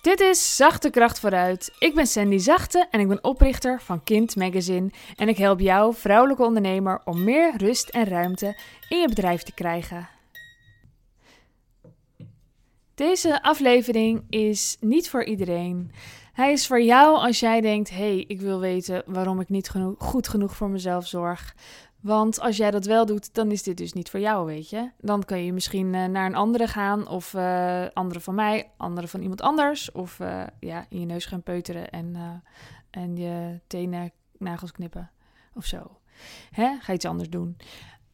Dit is Zachte Kracht Vooruit. Ik ben Sandy Zachte en ik ben oprichter van Kind Magazine. En ik help jou, vrouwelijke ondernemer, om meer rust en ruimte in je bedrijf te krijgen. Deze aflevering is niet voor iedereen. Hij is voor jou als jij denkt: hey, ik wil weten waarom ik niet genoeg, goed genoeg voor mezelf zorg. Want als jij dat wel doet, dan is dit dus niet voor jou, weet je. Dan kan je misschien uh, naar een andere gaan, of uh, andere van mij, andere van iemand anders. Of uh, ja, in je neus gaan peuteren en, en je tenen nagels knippen of zo. Hè? Ga iets anders doen.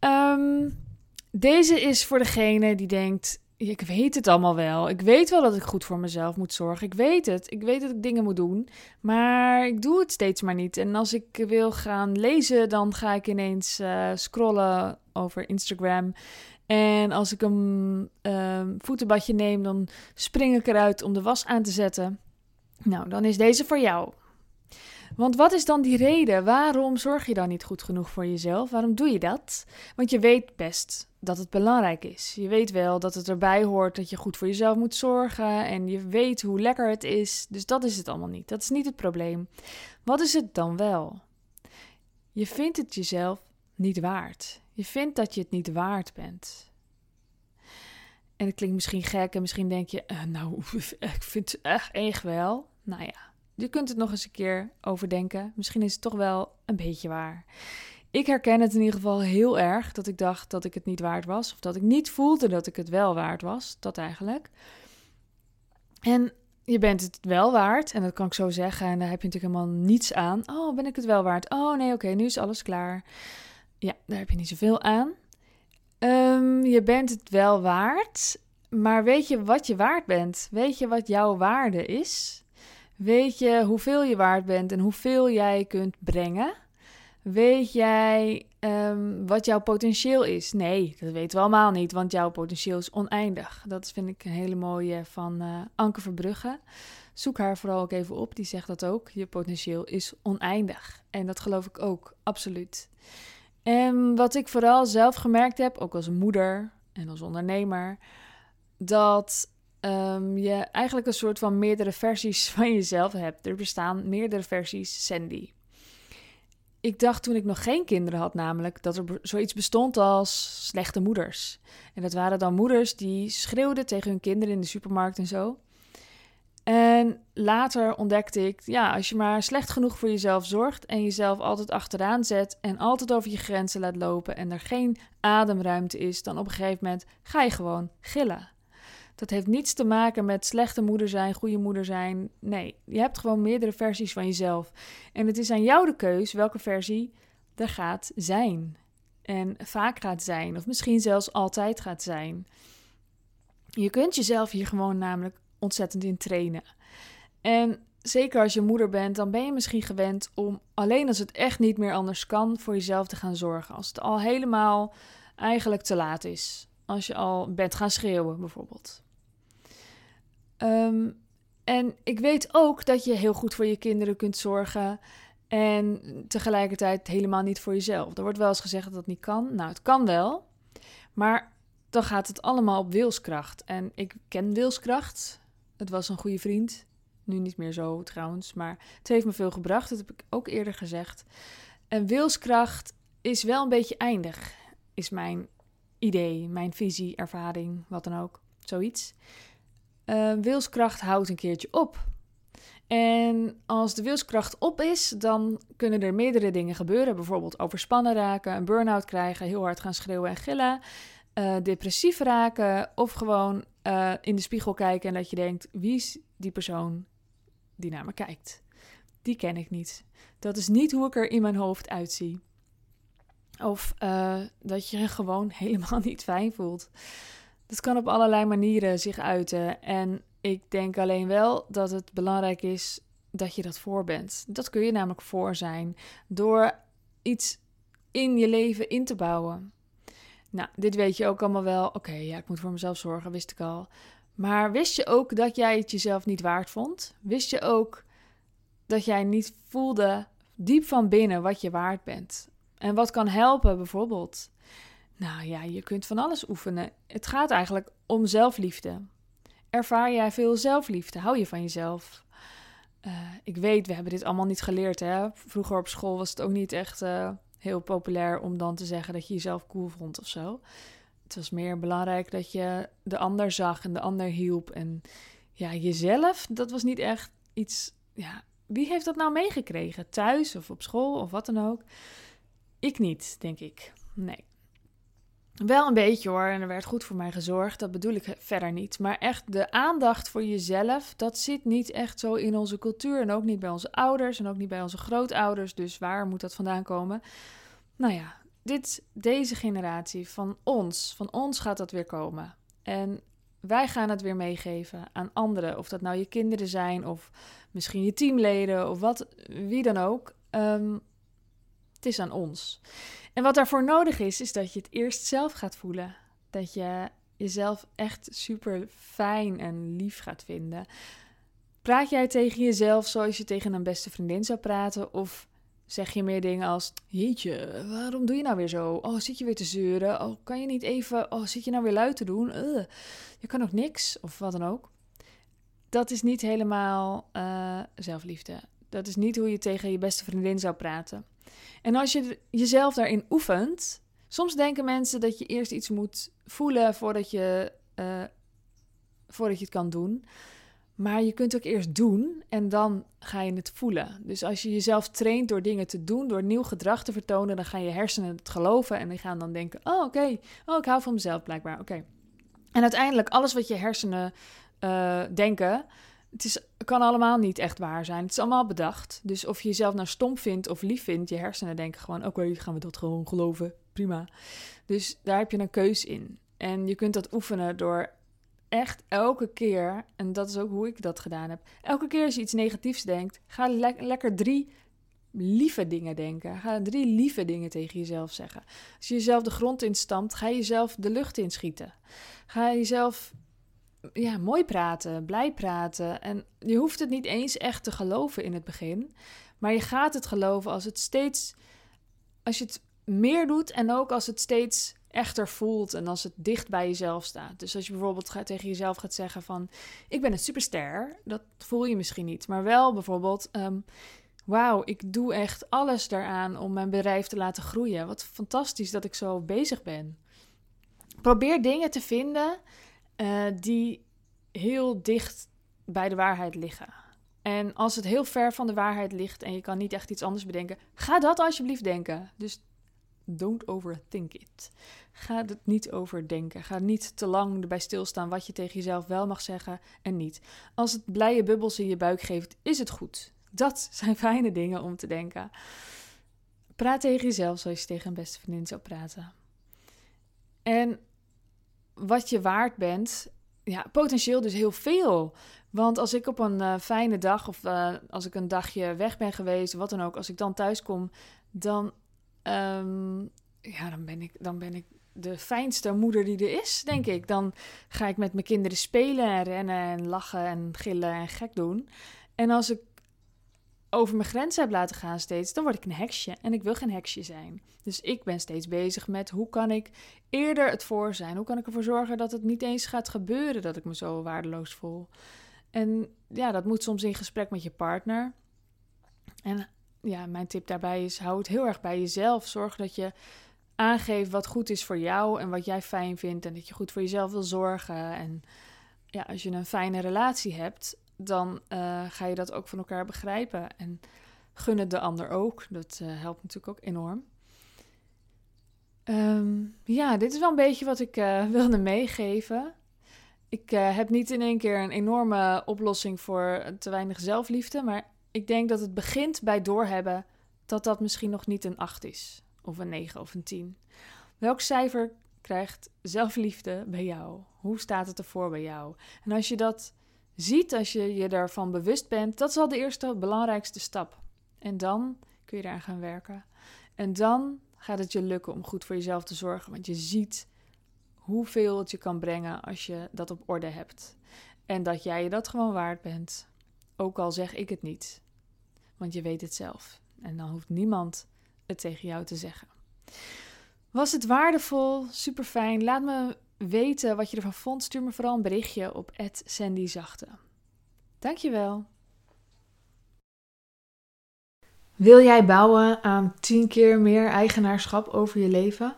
Um, deze is voor degene die denkt: ik weet het allemaal wel. Ik weet wel dat ik goed voor mezelf moet zorgen. Ik weet het. Ik weet dat ik dingen moet doen. Maar ik doe het steeds maar niet. En als ik wil gaan lezen, dan ga ik ineens uh, scrollen over Instagram. En als ik een uh, voetenbadje neem, dan spring ik eruit om de was aan te zetten. Nou, dan is deze voor jou. Want wat is dan die reden? Waarom zorg je dan niet goed genoeg voor jezelf? Waarom doe je dat? Want je weet best dat het belangrijk is. Je weet wel dat het erbij hoort dat je goed voor jezelf moet zorgen en je weet hoe lekker het is. Dus dat is het allemaal niet. Dat is niet het probleem. Wat is het dan wel? Je vindt het jezelf niet waard. Je vindt dat je het niet waard bent. En het klinkt misschien gek en misschien denk je, uh, nou, ik vind het echt echt wel. Nou ja, je kunt het nog eens een keer overdenken. Misschien is het toch wel een beetje waar. Ik herken het in ieder geval heel erg dat ik dacht dat ik het niet waard was. Of dat ik niet voelde dat ik het wel waard was. Dat eigenlijk. En je bent het wel waard. En dat kan ik zo zeggen. En daar heb je natuurlijk helemaal niets aan. Oh, ben ik het wel waard? Oh nee, oké, nu is alles klaar. Ja, daar heb je niet zoveel aan. Um, je bent het wel waard. Maar weet je wat je waard bent? Weet je wat jouw waarde is? Weet je hoeveel je waard bent en hoeveel jij kunt brengen? Weet jij um, wat jouw potentieel is? Nee, dat weten we allemaal niet, want jouw potentieel is oneindig. Dat vind ik een hele mooie van uh, Anke Verbrugge. Zoek haar vooral ook even op, die zegt dat ook. Je potentieel is oneindig. En dat geloof ik ook, absoluut. En wat ik vooral zelf gemerkt heb, ook als moeder en als ondernemer, dat um, je eigenlijk een soort van meerdere versies van jezelf hebt. Er bestaan meerdere versies Sandy. Ik dacht toen ik nog geen kinderen had, namelijk dat er zoiets bestond als slechte moeders. En dat waren dan moeders die schreeuwden tegen hun kinderen in de supermarkt en zo. En later ontdekte ik, ja, als je maar slecht genoeg voor jezelf zorgt en jezelf altijd achteraan zet en altijd over je grenzen laat lopen en er geen ademruimte is, dan op een gegeven moment ga je gewoon gillen. Dat heeft niets te maken met slechte moeder zijn, goede moeder zijn. Nee, je hebt gewoon meerdere versies van jezelf. En het is aan jou de keus welke versie er gaat zijn. En vaak gaat zijn, of misschien zelfs altijd gaat zijn. Je kunt jezelf hier gewoon namelijk ontzettend in trainen. En zeker als je moeder bent, dan ben je misschien gewend om alleen als het echt niet meer anders kan, voor jezelf te gaan zorgen. Als het al helemaal eigenlijk te laat is. Als je al bent gaan schreeuwen, bijvoorbeeld. Um, en ik weet ook dat je heel goed voor je kinderen kunt zorgen. En tegelijkertijd helemaal niet voor jezelf. Er wordt wel eens gezegd dat dat niet kan. Nou, het kan wel. Maar dan gaat het allemaal op wilskracht. En ik ken wilskracht. Het was een goede vriend. Nu niet meer zo trouwens. Maar het heeft me veel gebracht. Dat heb ik ook eerder gezegd. En wilskracht is wel een beetje eindig. Is mijn idee, mijn visie, ervaring, wat dan ook. Zoiets uh, wilskracht houdt een keertje op. En als de wilskracht op is, dan kunnen er meerdere dingen gebeuren. Bijvoorbeeld overspannen raken, een burn-out krijgen, heel hard gaan schreeuwen en gillen, uh, depressief raken of gewoon uh, in de spiegel kijken en dat je denkt: wie is die persoon die naar me kijkt? Die ken ik niet. Dat is niet hoe ik er in mijn hoofd uitzie. Of dat je je gewoon helemaal niet fijn voelt. Dat kan op allerlei manieren zich uiten. En ik denk alleen wel dat het belangrijk is dat je dat voor bent. Dat kun je namelijk voor zijn door iets in je leven in te bouwen. Nou, dit weet je ook allemaal wel. Oké, ja, ik moet voor mezelf zorgen, wist ik al. Maar wist je ook dat jij het jezelf niet waard vond? Wist je ook dat jij niet voelde diep van binnen wat je waard bent? En wat kan helpen bijvoorbeeld? Nou ja, je kunt van alles oefenen. Het gaat eigenlijk om zelfliefde. Ervaar jij veel zelfliefde? Hou je van jezelf? Uh, ik weet, we hebben dit allemaal niet geleerd. Hè? Vroeger op school was het ook niet echt uh, heel populair om dan te zeggen dat je jezelf cool vond of zo. Het was meer belangrijk dat je de ander zag en de ander hielp. En ja, jezelf, dat was niet echt iets. Ja, wie heeft dat nou meegekregen? Thuis of op school of wat dan ook? Ik niet, denk ik. Nee. Wel een beetje hoor, en er werd goed voor mij gezorgd, dat bedoel ik verder niet. Maar echt de aandacht voor jezelf, dat zit niet echt zo in onze cultuur. En ook niet bij onze ouders en ook niet bij onze grootouders. Dus waar moet dat vandaan komen? Nou ja, dit, deze generatie van ons, van ons gaat dat weer komen. En wij gaan het weer meegeven aan anderen. Of dat nou je kinderen zijn, of misschien je teamleden, of wat, wie dan ook. Um, het is aan ons. En wat daarvoor nodig is, is dat je het eerst zelf gaat voelen. Dat je jezelf echt super fijn en lief gaat vinden. Praat jij tegen jezelf zoals je tegen een beste vriendin zou praten? Of zeg je meer dingen als: Jeetje, waarom doe je nou weer zo? Oh, zit je weer te zeuren? Oh, kan je niet even. Oh, zit je nou weer luid te doen? je kan ook niks, of wat dan ook. Dat is niet helemaal uh, zelfliefde. Dat is niet hoe je tegen je beste vriendin zou praten. En als je jezelf daarin oefent, soms denken mensen dat je eerst iets moet voelen voordat je, uh, voordat je het kan doen. Maar je kunt ook eerst doen en dan ga je het voelen. Dus als je jezelf traint door dingen te doen, door nieuw gedrag te vertonen, dan gaan je hersenen het geloven en die gaan dan denken: oh oké, oh ik hou van mezelf blijkbaar, oké. En uiteindelijk alles wat je hersenen uh, denken, het is, kan allemaal niet echt waar zijn. Het is allemaal bedacht. Dus of je jezelf nou stom vindt of lief vindt, je hersenen denken gewoon: oké, gaan we dat gewoon geloven. Prima. Dus daar heb je een keus in. En je kunt dat oefenen door echt elke keer, en dat is ook hoe ik dat gedaan heb. Elke keer als je iets negatiefs denkt, ga lekker drie lieve dingen denken. Ga drie lieve dingen tegen jezelf zeggen. Als je jezelf de grond instampt, ga je jezelf de lucht inschieten. Ga jezelf ja, mooi praten, blij praten. En je hoeft het niet eens echt te geloven in het begin. Maar je gaat het geloven als het steeds. Als je het meer doet en ook als het steeds echter voelt en als het dicht bij jezelf staat. Dus als je bijvoorbeeld gaat, tegen jezelf gaat zeggen van... ik ben een superster, dat voel je misschien niet. Maar wel bijvoorbeeld... Um, Wauw, ik doe echt alles daaraan om mijn bedrijf te laten groeien. Wat fantastisch dat ik zo bezig ben. Probeer dingen te vinden uh, die heel dicht bij de waarheid liggen. En als het heel ver van de waarheid ligt en je kan niet echt iets anders bedenken, ga dat alsjeblieft denken. Dus don't overthink it. Ga het niet overdenken. Ga niet te lang erbij stilstaan wat je tegen jezelf wel mag zeggen en niet. Als het blije bubbels in je buik geeft, is het goed. Dat zijn fijne dingen om te denken. Praat tegen jezelf zoals je tegen een beste vriendin zou praten. En wat je waard bent, ja, potentieel dus heel veel. Want als ik op een uh, fijne dag of uh, als ik een dagje weg ben geweest, wat dan ook, als ik dan thuis kom, dan, um, ja, dan, ben ik, dan ben ik de fijnste moeder die er is, denk ik. Dan ga ik met mijn kinderen spelen en rennen en lachen en gillen en gek doen. En als ik over mijn grenzen heb laten gaan steeds, dan word ik een heksje. En ik wil geen heksje zijn. Dus ik ben steeds bezig met hoe kan ik eerder het voor zijn? Hoe kan ik ervoor zorgen dat het niet eens gaat gebeuren dat ik me zo waardeloos voel? En ja, dat moet soms in gesprek met je partner. En ja, mijn tip daarbij is: hou het heel erg bij jezelf. Zorg dat je aangeeft wat goed is voor jou en wat jij fijn vindt. En dat je goed voor jezelf wil zorgen. En ja, als je een fijne relatie hebt, dan uh, ga je dat ook van elkaar begrijpen. En gun het de ander ook. Dat uh, helpt natuurlijk ook enorm. Um, ja, dit is wel een beetje wat ik uh, wilde meegeven. Ik heb niet in één keer een enorme oplossing voor te weinig zelfliefde. Maar ik denk dat het begint bij doorhebben dat dat misschien nog niet een 8 is. Of een 9 of een 10. Welk cijfer krijgt zelfliefde bij jou? Hoe staat het ervoor bij jou? En als je dat ziet, als je je daarvan bewust bent, dat is al de eerste belangrijkste stap. En dan kun je eraan gaan werken. En dan gaat het je lukken om goed voor jezelf te zorgen, want je ziet hoeveel het je kan brengen als je dat op orde hebt. En dat jij je dat gewoon waard bent. Ook al zeg ik het niet. Want je weet het zelf. En dan hoeft niemand het tegen jou te zeggen. Was het waardevol? Super fijn. Laat me weten wat je ervan vond. Stuur me vooral een berichtje op @sandyzachte. Dankjewel. Wil jij bouwen aan 10 keer meer eigenaarschap over je leven?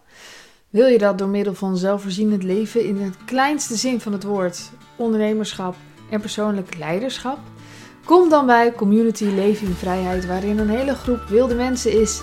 Wil je dat door middel van zelfvoorzienend leven in het kleinste zin van het woord, ondernemerschap en persoonlijk leiderschap? Kom dan bij Community Leven in Vrijheid, waarin een hele groep wilde mensen is